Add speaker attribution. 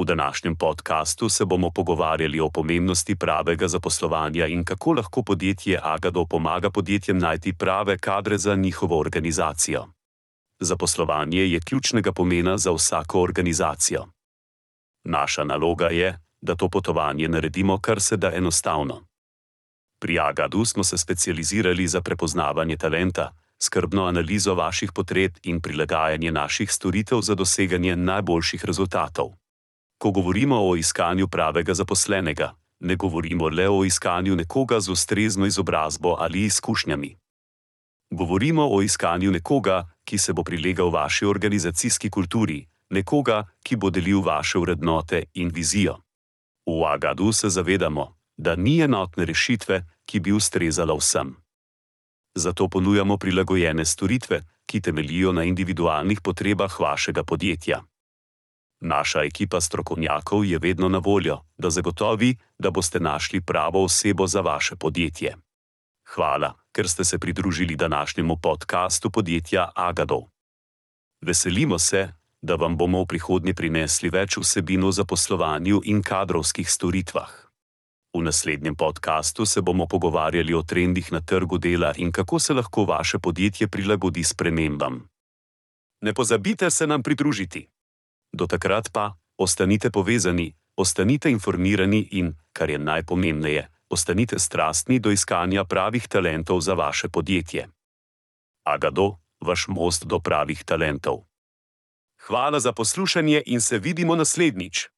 Speaker 1: V današnjem podkastu se bomo pogovarjali o pomembnosti pravega zaposlovanja in kako lahko podjetje Agado pomaga podjetjem najti prave kadre za njihovo organizacijo. Zaposlovanje je ključnega pomena za vsako organizacijo. Naša naloga je, da to potovanje naredimo kar se da enostavno. Pri Agadu smo se specializirali za prepoznavanje talenta, skrbno analizo vaših potreb in prilagajanje naših storitev za doseganje najboljših rezultatov. Ko govorimo o iskanju pravega zaposlenega, ne govorimo le o iskanju nekoga z ustrezno izobrazbo ali izkušnjami. Govorimo o iskanju nekoga, ki se bo prilegal vaši organizacijski kulturi, nekoga, ki bo delil vaše vrednote in vizijo. V Agadu se zavedamo, da ni enotne rešitve, ki bi ustrezala vsem. Zato ponujamo prilagojene storitve, ki temeljijo na individualnih potrebah vašega podjetja. Naša ekipa strokovnjakov je vedno na voljo, da zagotovi, da boste našli pravo osebo za vaše podjetje. Hvala, ker ste se pridružili današnjemu podkastu podjetja Agado. Veselimo se, da vam bomo v prihodnje prinesli več vsebin o zaposlovanju in kadrovskih storitvah. V naslednjem podkastu se bomo pogovarjali o trendih na trgu dela in kako se lahko vaše podjetje prilagodi spremembam. Ne pozabite se nam pridružiti. Do takrat pa ostanite povezani, ostanite informirani in, kar je najpomembneje, ostanite strastni do iskanja pravih talentov za vaše podjetje. Agado, vaš most do pravih talentov. Hvala za poslušanje in se vidimo naslednjič.